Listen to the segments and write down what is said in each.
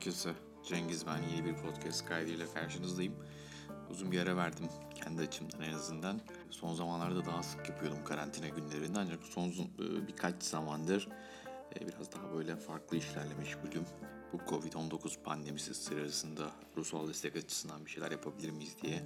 herkese. Cengiz ben yeni bir podcast kaydıyla karşınızdayım. Uzun bir ara verdim kendi açımdan en azından. Son zamanlarda daha sık yapıyordum karantina günlerinde ancak son e, birkaç zamandır e, biraz daha böyle farklı işlerle meşgulüm. Bu Covid-19 pandemisi sırasında ruhsal destek açısından bir şeyler yapabilir miyiz diye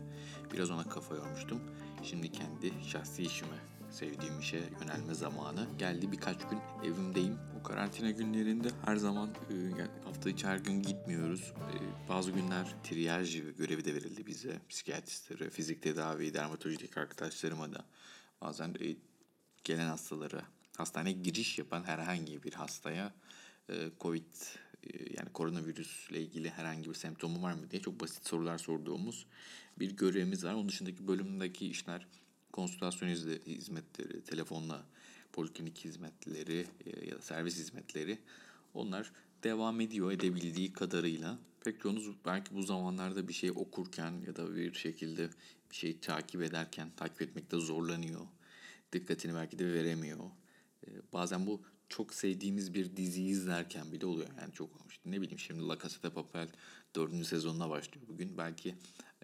biraz ona kafa yormuştum. Şimdi kendi şahsi işime sevdiğim işe yönelme zamanı geldi. Birkaç gün evimdeyim. O karantina günlerinde her zaman e, hafta içi her gün gitmiyoruz. E, bazı günler triyaj görevi de verildi bize. Psikiyatristlere, fizik tedavi, dermatolojik arkadaşlarıma da bazen e, gelen hastalara hastaneye giriş yapan herhangi bir hastaya Covid yani koronavirüsle ilgili herhangi bir semptomu var mı diye çok basit sorular sorduğumuz bir görevimiz var. Onun dışındaki bölümdeki işler konsültasyon hizmetleri, telefonla poliklinik hizmetleri e, ya da servis hizmetleri onlar devam ediyor edebildiği kadarıyla. Pek çoğunuz belki bu zamanlarda bir şey okurken ya da bir şekilde bir şey takip ederken takip etmekte zorlanıyor. Dikkatini belki de veremiyor. E, bazen bu çok sevdiğimiz bir diziyi izlerken bile oluyor. Yani çok işte ne bileyim şimdi La Casa de Papel dördüncü sezonuna başlıyor bugün. Belki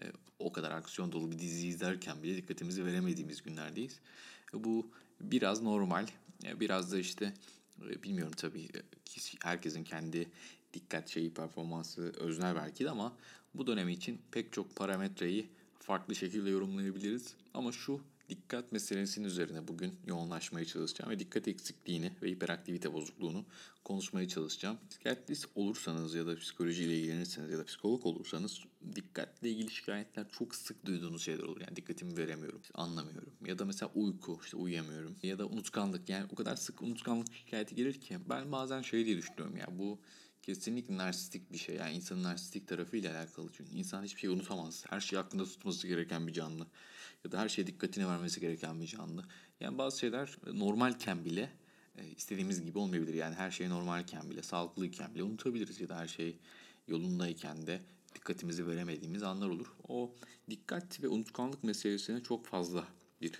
e, o kadar aksiyon dolu bir dizi izlerken bile dikkatimizi veremediğimiz günlerdeyiz. E, bu biraz normal. E, biraz da işte e, bilmiyorum tabii e, herkesin kendi dikkat şeyi performansı öznel belki de ama bu dönem için pek çok parametreyi farklı şekilde yorumlayabiliriz. Ama şu dikkat meselesinin üzerine bugün yoğunlaşmaya çalışacağım ve dikkat eksikliğini ve hiperaktivite bozukluğunu konuşmaya çalışacağım. Psikiyatrist olursanız ya da psikolojiyle ilgilenirseniz ya da psikolog olursanız dikkatle ilgili şikayetler çok sık duyduğunuz şeyler olur. Yani dikkatimi veremiyorum, anlamıyorum. Ya da mesela uyku, işte uyuyamıyorum. Ya da unutkanlık yani o kadar sık unutkanlık şikayeti gelir ki ben bazen şey diye düşünüyorum ya bu kesinlikle narsistik bir şey. Yani insanın narsistik tarafıyla alakalı. Çünkü insan hiçbir şey unutamaz. Her şeyi aklında tutması gereken bir canlı. Ya da her şeye dikkatini vermesi gereken bir canlı. Yani bazı şeyler normalken bile e, istediğimiz gibi olmayabilir. Yani her şey normalken bile, sağlıklıyken bile unutabiliriz. Ya da her şey yolundayken de dikkatimizi veremediğimiz anlar olur. O dikkat ve unutkanlık meselesine çok fazla bir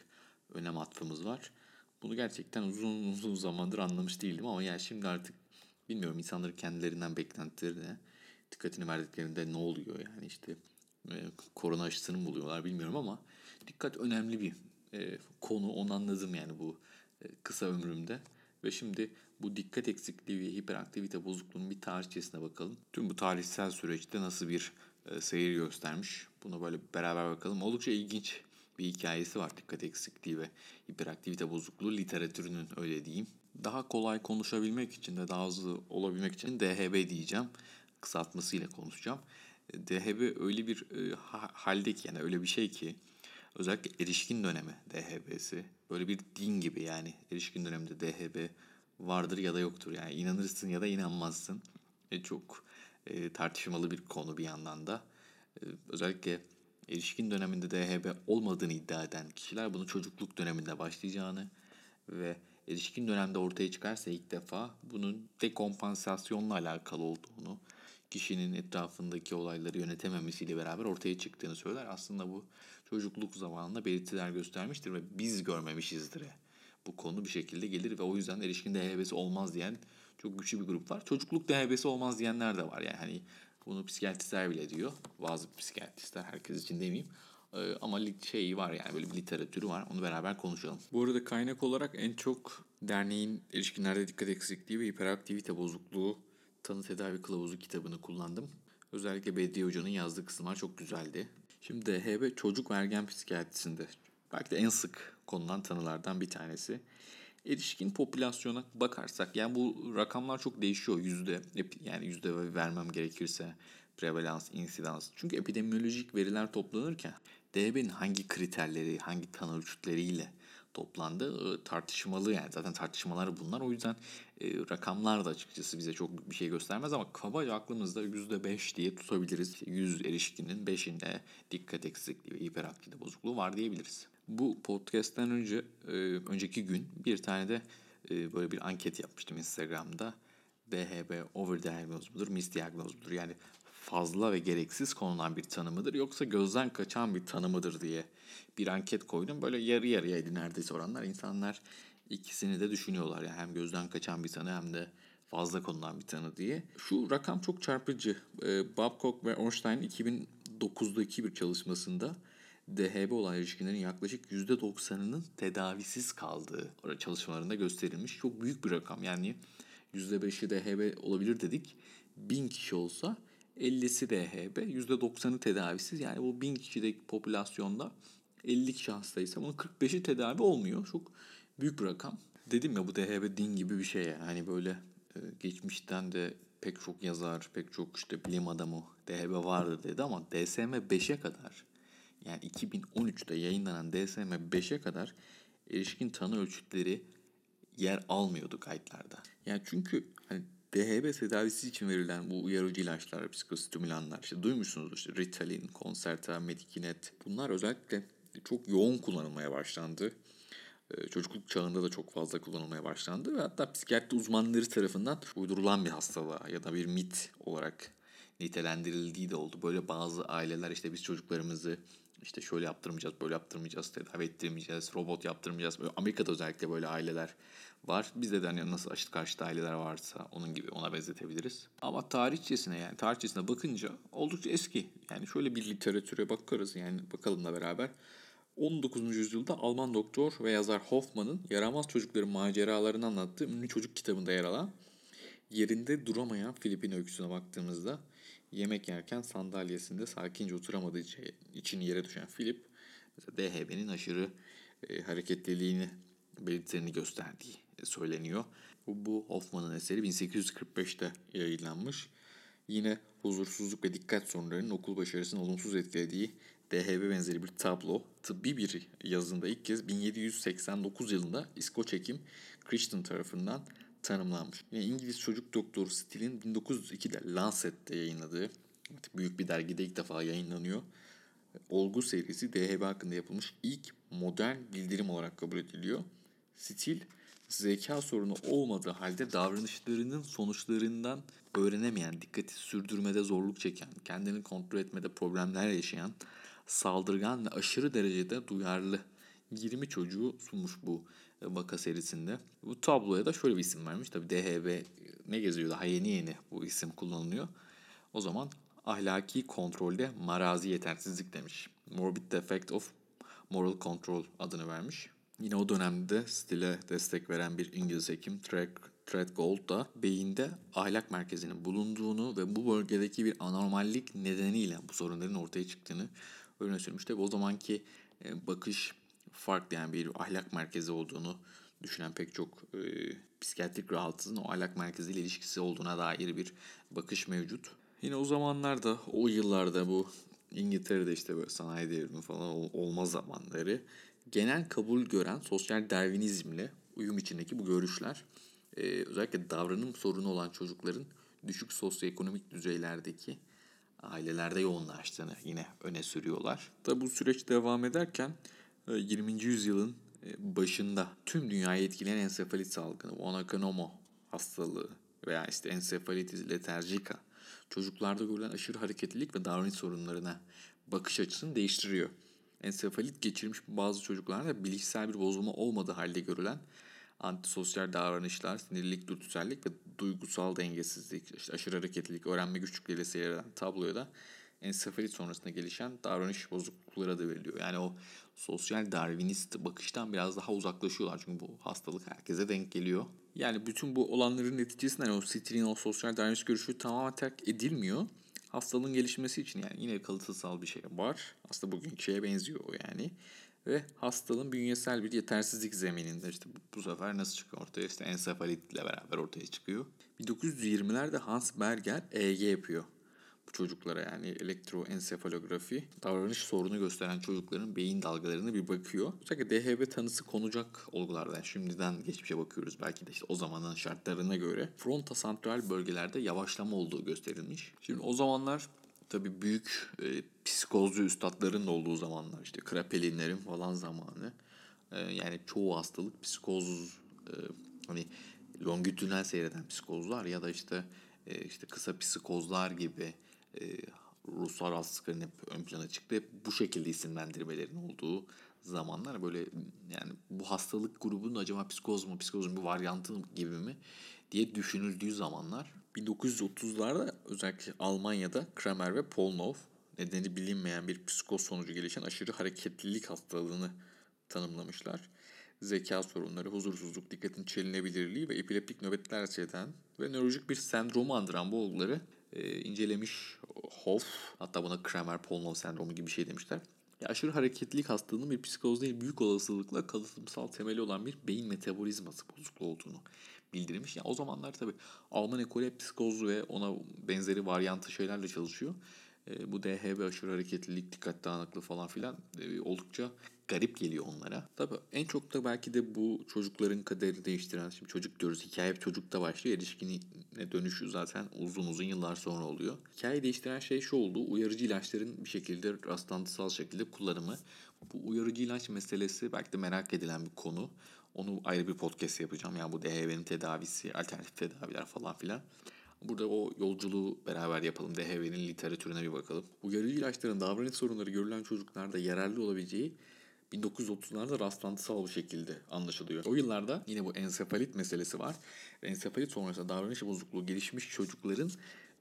önem atfımız var. Bunu gerçekten uzun uzun zamandır anlamış değildim ama yani şimdi artık bilmiyorum insanların kendilerinden beklentilerine dikkatini verdiklerinde ne oluyor yani işte e, korona aşısını mı buluyorlar bilmiyorum ama dikkat önemli bir e, konu onu anladım yani bu e, kısa ömrümde. Ve şimdi bu dikkat eksikliği ve hiperaktivite bozukluğunun bir tarihçesine bakalım. Tüm bu tarihsel süreçte nasıl bir e, seyir göstermiş. Buna böyle beraber bakalım. Oldukça ilginç bir hikayesi var dikkat eksikliği ve hiperaktivite bozukluğu literatürünün öyle diyeyim. Daha kolay konuşabilmek için de daha hızlı olabilmek için DHB diyeceğim. Kısaltmasıyla konuşacağım. DHB öyle bir e, halde ki yani öyle bir şey ki özellikle erişkin dönemi DHB'si böyle bir din gibi yani erişkin döneminde DHB vardır ya da yoktur yani inanırsın ya da inanmazsın. E, çok e, tartışmalı bir konu bir yandan da. E, özellikle erişkin döneminde DHB olmadığını iddia eden kişiler bunu çocukluk döneminde başlayacağını ve erişkin dönemde ortaya çıkarsa ilk defa bunun dekompansasyonla alakalı olduğunu, kişinin etrafındaki olayları yönetememesiyle beraber ortaya çıktığını söyler. Aslında bu çocukluk zamanında belirtiler göstermiştir ve biz görmemişizdir. Bu konu bir şekilde gelir ve o yüzden erişkin DHB'si olmaz diyen çok güçlü bir grup var. Çocukluk DHB'si olmaz diyenler de var. Yani hani bunu psikiyatristler bile diyor. Bazı psikiyatristler herkes için demeyeyim. Ee, ama şey var yani böyle bir literatürü var. Onu beraber konuşalım. Bu arada kaynak olarak en çok derneğin erişkinlerde dikkat eksikliği ve hiperaktivite bozukluğu tanı tedavi kılavuzu kitabını kullandım. Özellikle Bedriye Hoca'nın yazdığı kısımlar çok güzeldi. Şimdi DHB çocuk ve ergen psikiyatrisinde belki de en sık konulan tanılardan bir tanesi. Erişkin popülasyona bakarsak yani bu rakamlar çok değişiyor yüzde yani yüzde vermem gerekirse prevalans, insidans. Çünkü epidemiolojik veriler toplanırken DHB'nin hangi kriterleri, hangi tanı ölçütleriyle toplandı e, tartışmalı yani zaten tartışmalar bunlar. O yüzden e, rakamlar da açıkçası bize çok bir şey göstermez ama kabaca aklımızda %5 diye tutabiliriz. 100 erişkinin 5'inde dikkat eksikliği ve hiperaktivite bozukluğu var diyebiliriz. Bu podcast'ten önce e, önceki gün bir tane de e, böyle bir anket yapmıştım Instagram'da. DHB overdiagnoz mudur, misdiagnoz mudur? Yani fazla ve gereksiz konulan bir tanı mıdır yoksa gözden kaçan bir tanı mıdır diye bir anket koydum. Böyle yarı yarıyaydı neredeyse oranlar. İnsanlar ikisini de düşünüyorlar. Yani hem gözden kaçan bir tanı hem de fazla konulan bir tanı diye. Şu rakam çok çarpıcı. Ee, Babcock ve Ornstein 2009'daki bir çalışmasında DHB olan erişkinlerin yaklaşık %90'ının tedavisiz kaldığı çalışmalarında gösterilmiş. Çok büyük bir rakam. Yani %5'i DHB olabilir dedik. 1000 kişi olsa 50'si DHB, %90'ı tedavisiz. Yani bu 1000 kişideki popülasyonda 50 kişi hastaysa bunun 45'i tedavi olmuyor. Çok büyük bir rakam. Dedim ya bu DHB din gibi bir şey yani. Hani böyle e, geçmişten de pek çok yazar, pek çok işte bilim adamı DHB vardı dedi ama DSM 5'e kadar yani 2013'te yayınlanan DSM 5'e kadar erişkin tanı ölçütleri yer almıyordu kayıtlarda. Yani çünkü hani DHB tedavisi için verilen bu uyarıcı ilaçlar, psikostimülanlar, işte duymuşsunuz işte Ritalin, Concerta, Medikinet. Bunlar özellikle çok yoğun kullanılmaya başlandı. Ee, çocukluk çağında da çok fazla kullanılmaya başlandı ve hatta psikiyatri uzmanları tarafından uydurulan bir hastalığa ya da bir mit olarak nitelendirildiği de oldu. Böyle bazı aileler işte biz çocuklarımızı işte şöyle yaptırmayacağız, böyle yaptırmayacağız, tedavi ettirmeyeceğiz, robot yaptırmayacağız. Böyle Amerika'da özellikle böyle aileler var. Bizde de hani nasıl aşıt karşıtı aileler varsa onun gibi ona benzetebiliriz. Ama tarihçesine yani tarihçesine bakınca oldukça eski. Yani şöyle bir literatüre bakarız yani bakalım da beraber. 19. yüzyılda Alman doktor ve yazar Hoffman'ın yaramaz çocukların maceralarını anlattığı ünlü çocuk kitabında yer alan yerinde duramayan Filip'in öyküsüne baktığımızda yemek yerken sandalyesinde sakince oturamadığı için yere düşen Philip DHB'nin aşırı e, hareketliliğini belirtilerini gösterdiği söyleniyor. Bu, bu Hoffman'ın eseri 1845'te yayınlanmış. Yine huzursuzluk ve dikkat sorunlarının okul başarısını olumsuz etkilediği DHB benzeri bir tablo tıbbi bir yazında ilk kez 1789 yılında İskoç hekim Christian tarafından tanımlanmış. Yine İngiliz çocuk doktoru Still'in 1902'de Lancet'te yayınladığı büyük bir dergide ilk defa yayınlanıyor. Olgu serisi DHB hakkında yapılmış ilk modern bildirim olarak kabul ediliyor. Still zeka sorunu olmadığı halde davranışlarının sonuçlarından öğrenemeyen, dikkati sürdürmede zorluk çeken, kendini kontrol etmede problemler yaşayan, saldırgan ve aşırı derecede duyarlı 20 çocuğu sunmuş bu vaka serisinde. Bu tabloya da şöyle bir isim vermiş. Tabi DHB ne geziyor daha yeni yeni bu isim kullanılıyor. O zaman ahlaki kontrolde marazi yetersizlik demiş. Morbid Defect of Moral Control adını vermiş. Yine o dönemde stile destek veren bir İngiliz hekim Treadgold da beyinde ahlak merkezinin bulunduğunu ve bu bölgedeki bir anormallik nedeniyle bu sorunların ortaya çıktığını öne sürmüş. Tabi o zamanki e, bakış farklı yani bir ahlak merkezi olduğunu düşünen pek çok e, psikiyatrik rahatsızlığın o ahlak merkeziyle ilişkisi olduğuna dair bir bakış mevcut. Yine o zamanlarda, o yıllarda bu İngiltere'de işte böyle sanayi devrimi falan olma zamanları genel kabul gören sosyal darwinizmle uyum içindeki bu görüşler e, özellikle davranım sorunu olan çocukların düşük sosyoekonomik düzeylerdeki ailelerde yoğunlaştığını yine öne sürüyorlar. Tabi bu süreç devam ederken 20. E, yüzyılın e, başında tüm dünyayı etkileyen ensefalit salgını, Wannacanomo hastalığı veya işte ensefalitis letargica çocuklarda görülen aşırı hareketlilik ve davranış sorunlarına bakış açısını değiştiriyor. Ensefalit geçirmiş bazı çocuklarda bilişsel bir bozulma olmadığı halde görülen antisosyal davranışlar, sinirlilik, dürtüsellik ve duygusal dengesizlik, işte aşırı hareketlilik, öğrenme güçlükleriyle seyreden tabloya da ensefalit sonrasında gelişen davranış bozuklukları da veriliyor. Yani o sosyal darwinist bakıştan biraz daha uzaklaşıyorlar. Çünkü bu hastalık herkese denk geliyor. Yani bütün bu olanların neticesinde o stilin o sosyal darwinist görüşü tamamen terk edilmiyor. Hastalığın gelişmesi için yani yine kalıtsal bir şey var. Aslında bugünkü şeye benziyor yani. Ve hastalığın bünyesel bir yetersizlik zemininde işte bu, bu sefer nasıl çıkıyor ortaya? İşte ensefalitle beraber ortaya çıkıyor. 1920'lerde Hans Berger EEG yapıyor çocuklara yani elektroensefalografi davranış sorunu gösteren çocukların beyin dalgalarını bir bakıyor. Özellikle DHB tanısı konacak olgulardan şimdiden geçmişe bakıyoruz belki de işte o zamanın şartlarına göre frontasantral bölgelerde yavaşlama olduğu gösterilmiş. Şimdi o zamanlar tabii büyük e, psikozcu üstadların da olduğu zamanlar işte Krapelinlerin falan zamanı. E, yani çoğu hastalık psikoz e, hani longitudinal seyreden psikozlar ya da işte e, işte kısa psikozlar gibi e, ruhsal rahatsızlıkların hep ön plana çıktı. Hep bu şekilde isimlendirmelerin olduğu zamanlar böyle yani bu hastalık grubunun acaba psikoz mu, psikozun bir varyantı gibi mi diye düşünüldüğü zamanlar 1930'larda özellikle Almanya'da Kramer ve Polnov nedeni bilinmeyen bir psikoz sonucu gelişen aşırı hareketlilik hastalığını tanımlamışlar. Zeka sorunları, huzursuzluk, dikkatin çelinebilirliği ve epileptik nöbetler seyreden ve nörolojik bir sendromu andıran bu olguları e, incelemiş Hoff. Hatta buna Kramer-Polnov sendromu gibi bir şey demişler. Ya aşırı hareketlilik hastalığının bir psikoz değil büyük olasılıkla kalıtsal temeli olan bir beyin metabolizması bozukluğu olduğunu bildirmiş. Yani o zamanlar tabii Alman ekolü psikoz ve ona benzeri varyantı şeylerle çalışıyor. E, bu DHB aşırı hareketlilik, dikkat dağınıklığı falan filan e, oldukça garip geliyor onlara. Tabii en çok da belki de bu çocukların kaderi değiştiren, şimdi çocuk diyoruz hikaye çocukta başlıyor. Erişkine dönüşü zaten uzun uzun yıllar sonra oluyor. Hikaye değiştiren şey şu oldu. Uyarıcı ilaçların bir şekilde rastlantısal şekilde kullanımı. Bu uyarıcı ilaç meselesi belki de merak edilen bir konu. Onu ayrı bir podcast yapacağım. Yani bu DHB'nin tedavisi, alternatif tedaviler falan filan. Burada o yolculuğu beraber yapalım. DHB'nin literatürüne bir bakalım. Uyarıcı ilaçların davranış sorunları görülen çocuklarda yararlı olabileceği 1930'larda rastlantısal bir şekilde anlaşılıyor. O yıllarda yine bu ensefalit meselesi var. Ensefalit sonrası davranış bozukluğu gelişmiş çocukların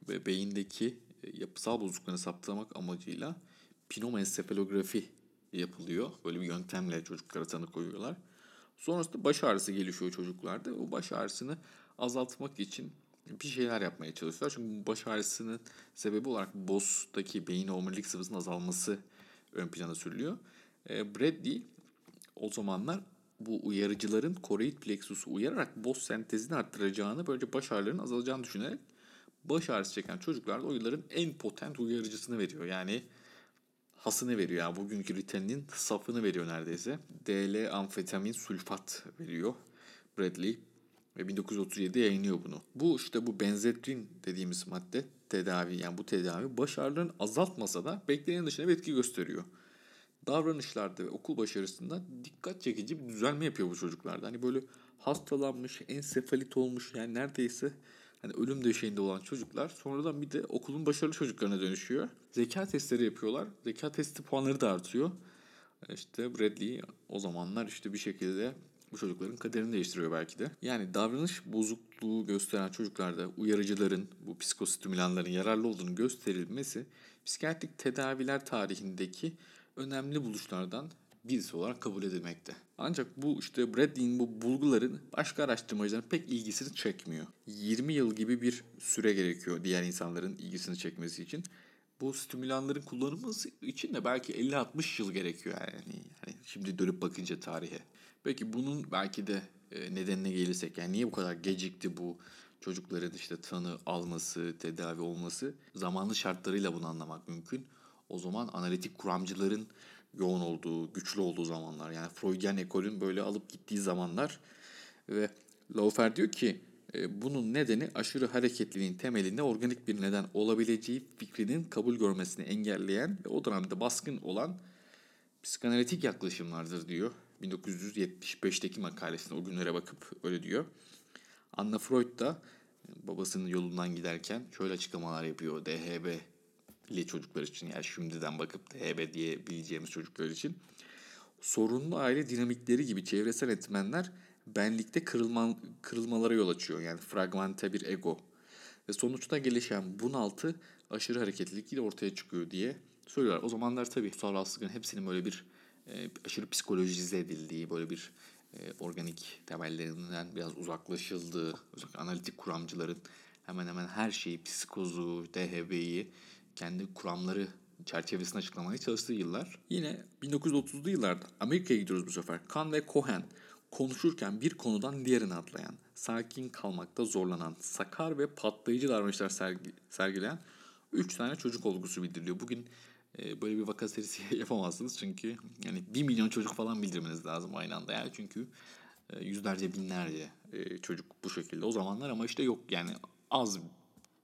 ve beyindeki e, yapısal bozukluklarını saptamak amacıyla pneumoensefalografi yapılıyor. Böyle bir yöntemle çocuklara tanı koyuyorlar. Sonrasında baş ağrısı gelişiyor çocuklarda. O baş ağrısını azaltmak için bir şeyler yapmaya çalışıyorlar. Çünkü baş ağrısının sebebi olarak BOS'taki beyin omurilik sıvısının azalması ön plana sürülüyor. E, Bradley o zamanlar bu uyarıcıların koroid plexusu uyararak BOS sentezini arttıracağını böylece baş ağrılarının azalacağını düşünerek baş ağrısı çeken çocuklarda o yılların en potent uyarıcısını veriyor. Yani hasını veriyor. Yani bugünkü Ritalin'in safını veriyor neredeyse. DL amfetamin sülfat veriyor Bradley ve 1937'de yayınlıyor bunu. Bu işte bu benzetrin dediğimiz madde tedavi yani bu tedavi baş azaltmasa da beklenenin dışında bir etki gösteriyor. Davranışlarda ve okul başarısında dikkat çekici bir düzelme yapıyor bu çocuklarda. Hani böyle hastalanmış, ensefalit olmuş yani neredeyse hani ölüm döşeğinde olan çocuklar sonradan bir de okulun başarılı çocuklarına dönüşüyor. Zeka testleri yapıyorlar. Zeka testi puanları da artıyor. İşte Bradley o zamanlar işte bir şekilde bu çocukların kaderini değiştiriyor belki de. Yani davranış bozukluğu gösteren çocuklarda uyarıcıların, bu psikostimülanların yararlı olduğunu gösterilmesi psikiyatrik tedaviler tarihindeki önemli buluşlardan birisi olarak kabul edilmekte. Ancak bu işte Bradley'in bu bulguların başka araştırmacıların pek ilgisini çekmiyor. 20 yıl gibi bir süre gerekiyor diğer insanların ilgisini çekmesi için. Bu stimülanların kullanılması için de belki 50-60 yıl gerekiyor yani. yani şimdi dönüp bakınca tarihe. Peki bunun belki de e, nedenine gelirsek yani niye bu kadar gecikti bu çocukların işte tanı alması, tedavi olması zamanlı şartlarıyla bunu anlamak mümkün. O zaman analitik kuramcıların yoğun olduğu, güçlü olduğu zamanlar yani Freudian ekolün böyle alıp gittiği zamanlar ve Laufer diyor ki bunun nedeni aşırı hareketliliğin temelinde organik bir neden olabileceği fikrinin kabul görmesini engelleyen ve o dönemde baskın olan psikanalitik yaklaşımlardır diyor. 1975'teki makalesinde o günlere bakıp öyle diyor. Anna Freud da babasının yolundan giderken şöyle açıklamalar yapıyor. DHB ile çocuklar için yani şimdiden bakıp DHB diyebileceğimiz çocuklar için. Sorunlu aile dinamikleri gibi çevresel etmenler benlikte kırılma, kırılmalara yol açıyor. Yani fragmente bir ego. Ve sonuçta gelişen bunaltı aşırı hareketlilik ile ortaya çıkıyor diye söylüyorlar. O zamanlar tabii ruhsal rahatsızlığın hepsinin böyle bir e, aşırı psikolojize edildiği, böyle bir e, organik temellerinden biraz uzaklaşıldığı, özellikle analitik kuramcıların hemen hemen her şeyi, psikozu, DHB'yi kendi kuramları çerçevesinde açıklamaya çalıştığı yıllar. Yine 1930'lu yıllarda Amerika'ya gidiyoruz bu sefer. Kahn ve Cohen konuşurken bir konudan diğerine atlayan, sakin kalmakta zorlanan, sakar ve patlayıcı davranışlar sergi, sergileyen 3 tane çocuk olgusu bildiriliyor. Bugün e, böyle bir vaka serisi yapamazsınız çünkü yani 1 milyon çocuk falan bildirmeniz lazım aynı anda yani çünkü e, yüzlerce binlerce e, çocuk bu şekilde o zamanlar ama işte yok yani az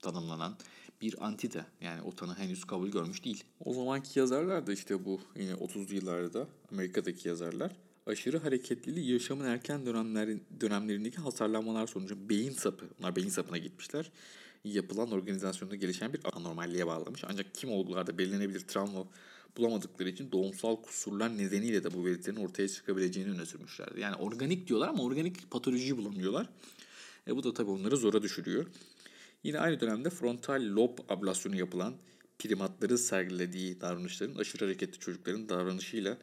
tanımlanan bir antite. Yani o tanı henüz kabul görmüş değil. O zamanki yazarlar da işte bu yine 30'lu yıllarda Amerika'daki yazarlar aşırı hareketliliği yaşamın erken dönemler, dönemlerindeki hasarlanmalar sonucu beyin sapı, onlar beyin sapına gitmişler. Yapılan organizasyonda gelişen bir anormalliğe bağlamış. Ancak kim olgularda belirlenebilir travma bulamadıkları için doğumsal kusurlar nedeniyle de bu belirtilerin ortaya çıkabileceğini öne sürmüşlerdi. Yani organik diyorlar ama organik patolojiyi bulamıyorlar. E bu da tabii onları zora düşürüyor. Yine aynı dönemde frontal lob ablasyonu yapılan primatların sergilediği davranışların aşırı hareketli çocukların davranışıyla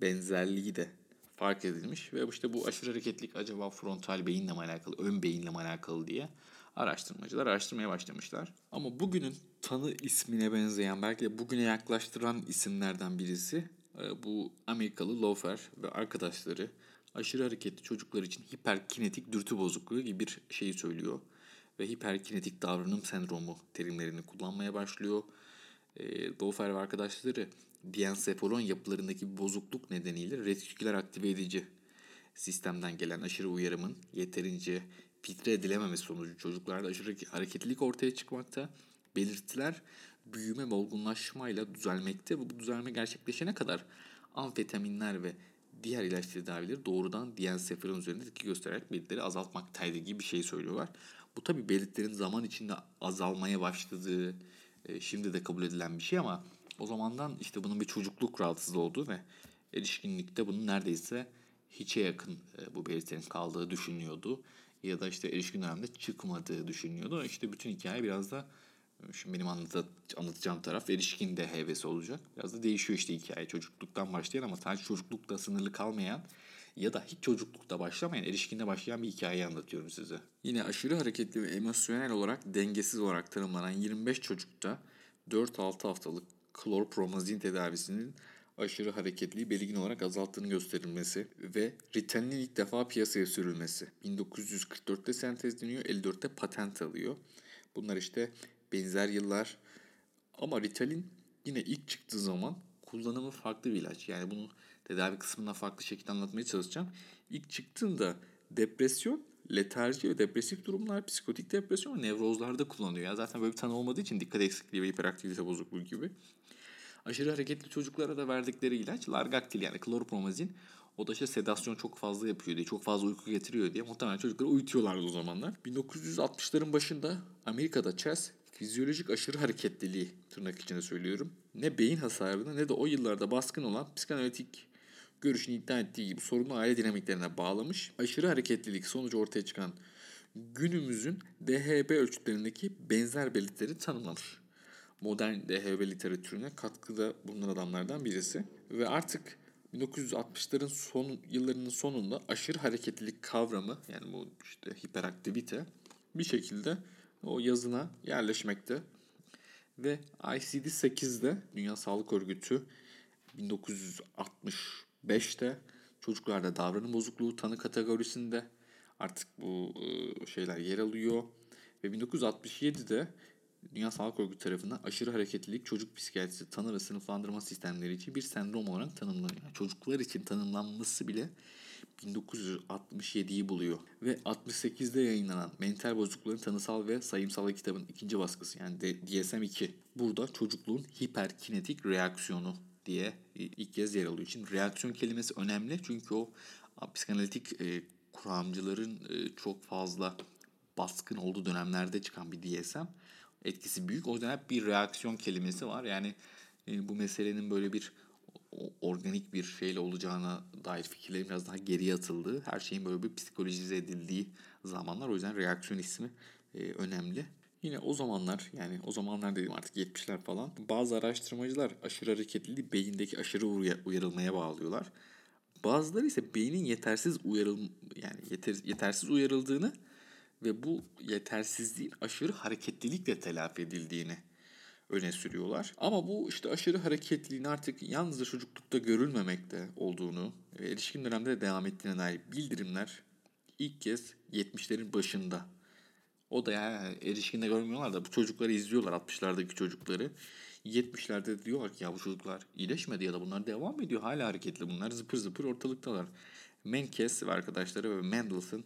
benzerliği de fark edilmiş ve işte bu aşırı hareketlilik acaba frontal beyinle mi alakalı, ön beyinle mi alakalı diye araştırmacılar araştırmaya başlamışlar. Ama bugünün tanı ismine benzeyen belki de bugüne yaklaştıran isimlerden birisi e, bu Amerikalı Lofer ve arkadaşları aşırı hareketli çocuklar için hiperkinetik dürtü bozukluğu gibi bir şeyi söylüyor. Ve hiperkinetik davranım sendromu terimlerini kullanmaya başlıyor. E, Lofer ve arkadaşları diensefolon yapılarındaki bozukluk nedeniyle retiküler aktive edici sistemden gelen aşırı uyarımın yeterince filtre edilememesi sonucu çocuklarda aşırı hareketlilik ortaya çıkmakta. Belirtiler büyüme ve olgunlaşmayla düzelmekte bu düzelme gerçekleşene kadar amfetaminler ve diğer ilaç tedavileri doğrudan diensefolon üzerinde etki göstererek belirtileri azaltmaktaydı gibi bir şey söylüyorlar. Bu tabi belirtilerin zaman içinde azalmaya başladığı e, şimdi de kabul edilen bir şey ama o zamandan işte bunun bir çocukluk rahatsızlığı olduğu ve erişkinlikte bunun neredeyse hiçe yakın e, bu belirtilerin kaldığı düşünülüyordu. Ya da işte erişkin dönemde çıkmadığı düşünülüyordu. İşte bütün hikaye biraz da e, Şimdi benim anlatacağım taraf erişkin de hevesi olacak. Biraz da değişiyor işte hikaye. Çocukluktan başlayan ama sadece çocuklukta sınırlı kalmayan ya da hiç çocuklukta başlamayan, erişkinde başlayan bir hikayeyi anlatıyorum size. Yine aşırı hareketli ve emosyonel olarak dengesiz olarak tanımlanan 25 çocukta 4-6 haftalık klorpromazin tedavisinin aşırı hareketliği belirgin olarak azalttığını gösterilmesi ve Ritalin ilk defa piyasaya sürülmesi. 1944'te sentezleniyor, 54'te patent alıyor. Bunlar işte benzer yıllar ama Ritalin yine ilk çıktığı zaman kullanımı farklı bir ilaç. Yani bunu tedavi kısmında farklı şekilde anlatmaya çalışacağım. İlk çıktığında depresyon, letarji ve depresif durumlar, psikotik depresyon ve nevrozlarda kullanılıyor. Yani zaten böyle bir tanı olmadığı için dikkat eksikliği ve hiperaktivite bozukluğu gibi. Aşırı hareketli çocuklara da verdikleri ilaç largaktil yani klorpromazin. O da işte sedasyon çok fazla yapıyor diye, çok fazla uyku getiriyor diye muhtemelen çocukları uyutuyorlardı o zamanlar. 1960'ların başında Amerika'da Chess fizyolojik aşırı hareketliliği tırnak içinde söylüyorum. Ne beyin hasarını ne de o yıllarda baskın olan psikanalitik görüşünü iddia ettiği gibi sorunlu aile dinamiklerine bağlamış. Aşırı hareketlilik sonucu ortaya çıkan günümüzün DHB ölçütlerindeki benzer belirtileri tanımlamış modern DHB literatürüne katkıda bulunan adamlardan birisi. Ve artık 1960'ların son yıllarının sonunda aşırı hareketlilik kavramı yani bu işte hiperaktivite bir şekilde o yazına yerleşmekte. Ve ICD-8'de Dünya Sağlık Örgütü 1965'te çocuklarda davranım bozukluğu tanı kategorisinde artık bu şeyler yer alıyor. Ve 1967'de Dünya Sağlık Örgütü tarafından aşırı hareketlilik çocuk psikiyatrisi tanı ve sınıflandırma sistemleri için bir sendrom olarak tanımlanıyor. Yani çocuklar için tanımlanması bile 1967'yi buluyor. Ve 68'de yayınlanan Mental Bozuklukların Tanısal ve Sayımsal kitabın ikinci baskısı yani DSM-2. Burada çocukluğun hiperkinetik reaksiyonu diye ilk kez yer alıyor. Şimdi reaksiyon kelimesi önemli çünkü o psikanalitik e, kuramcıların e, çok fazla baskın olduğu dönemlerde çıkan bir DSM etkisi büyük. O yüzden hep bir reaksiyon kelimesi var. Yani e, bu meselenin böyle bir organik bir şeyle olacağına dair fikirlerin biraz daha geriye atıldığı, her şeyin böyle bir psikolojize edildiği zamanlar. O yüzden reaksiyon ismi e, önemli. Yine o zamanlar yani o zamanlar dedim artık 70'ler falan bazı araştırmacılar aşırı hareketliliği beyindeki aşırı uyarılmaya bağlıyorlar. Bazıları ise beynin yetersiz uyarıl yani yeter, yetersiz uyarıldığını ve bu yetersizliğin aşırı hareketlilikle telafi edildiğini öne sürüyorlar. Ama bu işte aşırı hareketliliğin artık yalnızca çocuklukta görülmemekte olduğunu ve erişkin dönemde de devam ettiğine dair bildirimler ilk kez 70'lerin başında. O da yani erişkinde görmüyorlar da bu çocukları izliyorlar 60'lardaki çocukları. 70'lerde diyorlar ki ya bu çocuklar iyileşmedi ya da bunlar devam ediyor. Hala hareketli bunlar zıpır zıpır ortalıktalar. Menkes ve arkadaşları ve Mendelssohn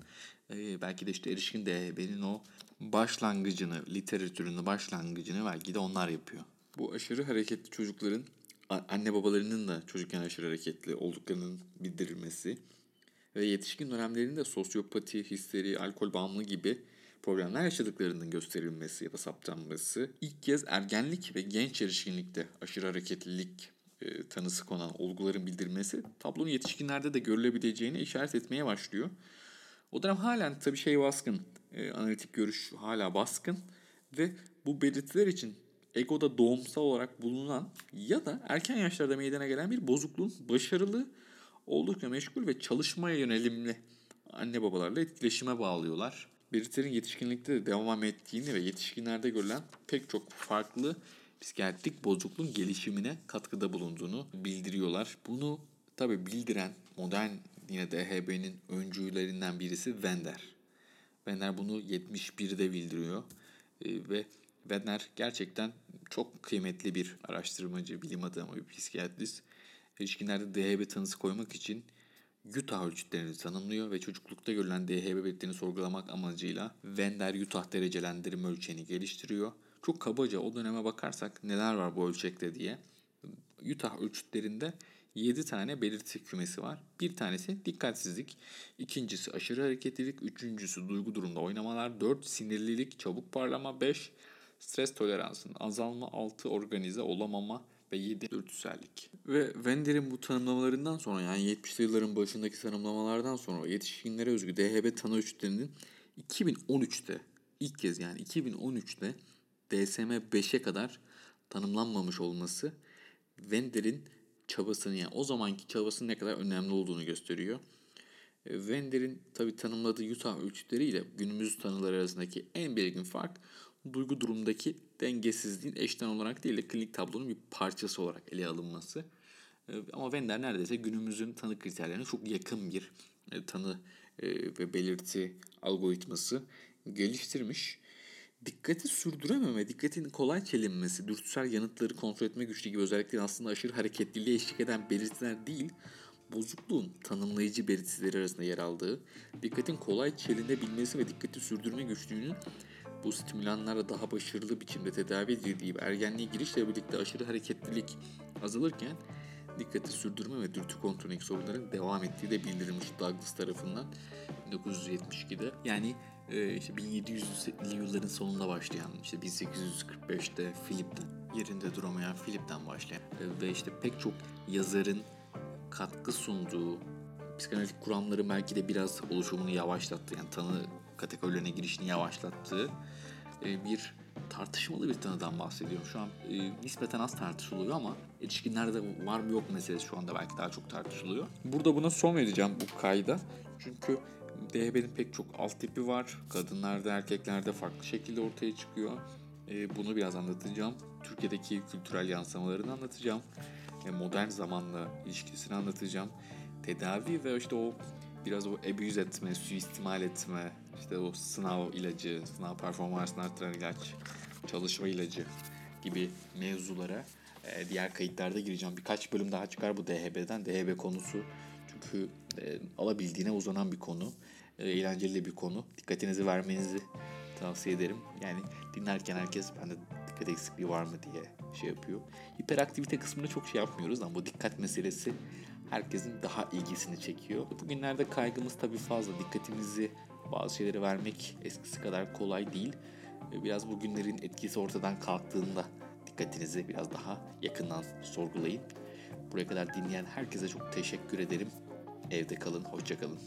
e, belki de işte erişkin DHB'nin o başlangıcını, literatürünün başlangıcını belki de onlar yapıyor. Bu aşırı hareketli çocukların anne babalarının da çocukken aşırı hareketli olduklarının bildirilmesi ve yetişkin dönemlerinde sosyopati, histeri, alkol bağımlılığı gibi problemler yaşadıklarının gösterilmesi ya da saptanması ilk kez ergenlik ve genç erişkinlikte aşırı hareketlilik e, tanısı konan olguların bildirilmesi tablonun yetişkinlerde de görülebileceğine işaret etmeye başlıyor. O dönem halen tabii şey baskın. e, analitik görüş hala baskın ve bu belirtiler için egoda doğumsal olarak bulunan ya da erken yaşlarda meydana gelen bir bozukluğun başarılı, oldukça meşgul ve çalışmaya yönelimli anne babalarla etkileşime bağlıyorlar. Belirtilerin yetişkinlikte de devam ettiğini ve yetişkinlerde görülen pek çok farklı psikiyatrik bozukluğun gelişimine katkıda bulunduğunu bildiriyorlar. Bunu tabi bildiren modern yine DHB'nin öncülerinden birisi Wender. Wender bunu 71'de bildiriyor e, ve Wender gerçekten çok kıymetli bir araştırmacı, bilim adamı, bir psikiyatrist. Erişkinlerde DHB tanısı koymak için Utah ölçütlerini tanımlıyor ve çocuklukta görülen DHB belirtilerini sorgulamak amacıyla Wender Utah derecelendirme ölçeğini geliştiriyor. Çok kabaca o döneme bakarsak neler var bu ölçekte diye. Utah ölçütlerinde 7 tane belirti kümesi var. Bir tanesi dikkatsizlik, ikincisi aşırı hareketlilik, üçüncüsü duygu durumda oynamalar, 4 sinirlilik, çabuk parlama, 5 stres toleransının azalma, 6 organize olamama ve 7 dürtüsellik. Ve Wender'in bu tanımlamalarından sonra yani 70'li yılların başındaki tanımlamalardan sonra yetişkinlere özgü DHB tanı ölçütlerinin 2013'te ilk kez yani 2013'te DSM-5'e kadar tanımlanmamış olması Wender'in çabasını yani o zamanki çabasının ne kadar önemli olduğunu gösteriyor. Wender'in tabi tanımladığı Utah ölçütleriyle günümüz tanıları arasındaki en belirgin fark duygu durumundaki dengesizliğin eşten olarak değil de klinik tablonun bir parçası olarak ele alınması. E, ama Wender neredeyse günümüzün tanı kriterlerine çok yakın bir e, tanı ve belirti algoritması geliştirmiş dikkati sürdürememe, dikkatin kolay çelinmesi, dürtüsel yanıtları kontrol etme güçlüğü gibi özelliklerin aslında aşırı hareketliliğe eşlik eden belirtiler değil, bozukluğun tanımlayıcı belirtileri arasında yer aldığı, dikkatin kolay çelinebilmesi ve dikkati sürdürme güçlüğünün bu stimülanlarla daha başarılı biçimde tedavi edildiği ergenliğe girişle birlikte aşırı hareketlilik azalırken dikkati sürdürme ve dürtü kontrolündeki sorunların devam ettiği de bildirilmiş Douglas tarafından 1972'de. Yani e, işte 1700'lü yılların sonunda başlayan işte 1845'te Philip'ten yerinde duramayan Philip'ten başlayan ve işte pek çok yazarın katkı sunduğu psikanalitik kuramları belki de biraz oluşumunu yavaşlattı. Yani tanı kategorilerine girişini yavaşlattığı e, bir tartışmalı bir tanıdan bahsediyorum. Şu an e, nispeten az tartışılıyor ama yetişkinlerde var mı yok meselesi şu anda belki daha çok tartışılıyor. Burada buna son vereceğim bu kayda. Çünkü DHB'nin pek çok alt tipi var. Kadınlarda, erkeklerde farklı şekilde ortaya çıkıyor. E, bunu biraz anlatacağım. Türkiye'deki kültürel yansımalarını anlatacağım. E, modern zamanla ilişkisini anlatacağım. Tedavi ve işte o biraz o abuse etme, suistimal etme, işte o sınav ilacı, sınav performansını artıran ilaç, çalışma ilacı gibi mevzulara e, diğer kayıtlarda gireceğim. Birkaç bölüm daha çıkar bu DHB'den. DHB konusu çünkü e, alabildiğine uzanan bir konu. E, eğlenceli bir konu. Dikkatinizi vermenizi tavsiye ederim. Yani dinlerken herkes bende dikkat eksikliği var mı diye şey yapıyor. Hiperaktivite kısmında çok şey yapmıyoruz ama bu dikkat meselesi herkesin daha ilgisini çekiyor. Bugünlerde kaygımız tabii fazla. Dikkatimizi bazı şeylere vermek eskisi kadar kolay değil. Biraz bugünlerin etkisi ortadan kalktığında dikkatinizi biraz daha yakından sorgulayın. Buraya kadar dinleyen herkese çok teşekkür ederim. Evde kalın, hoşça kalın.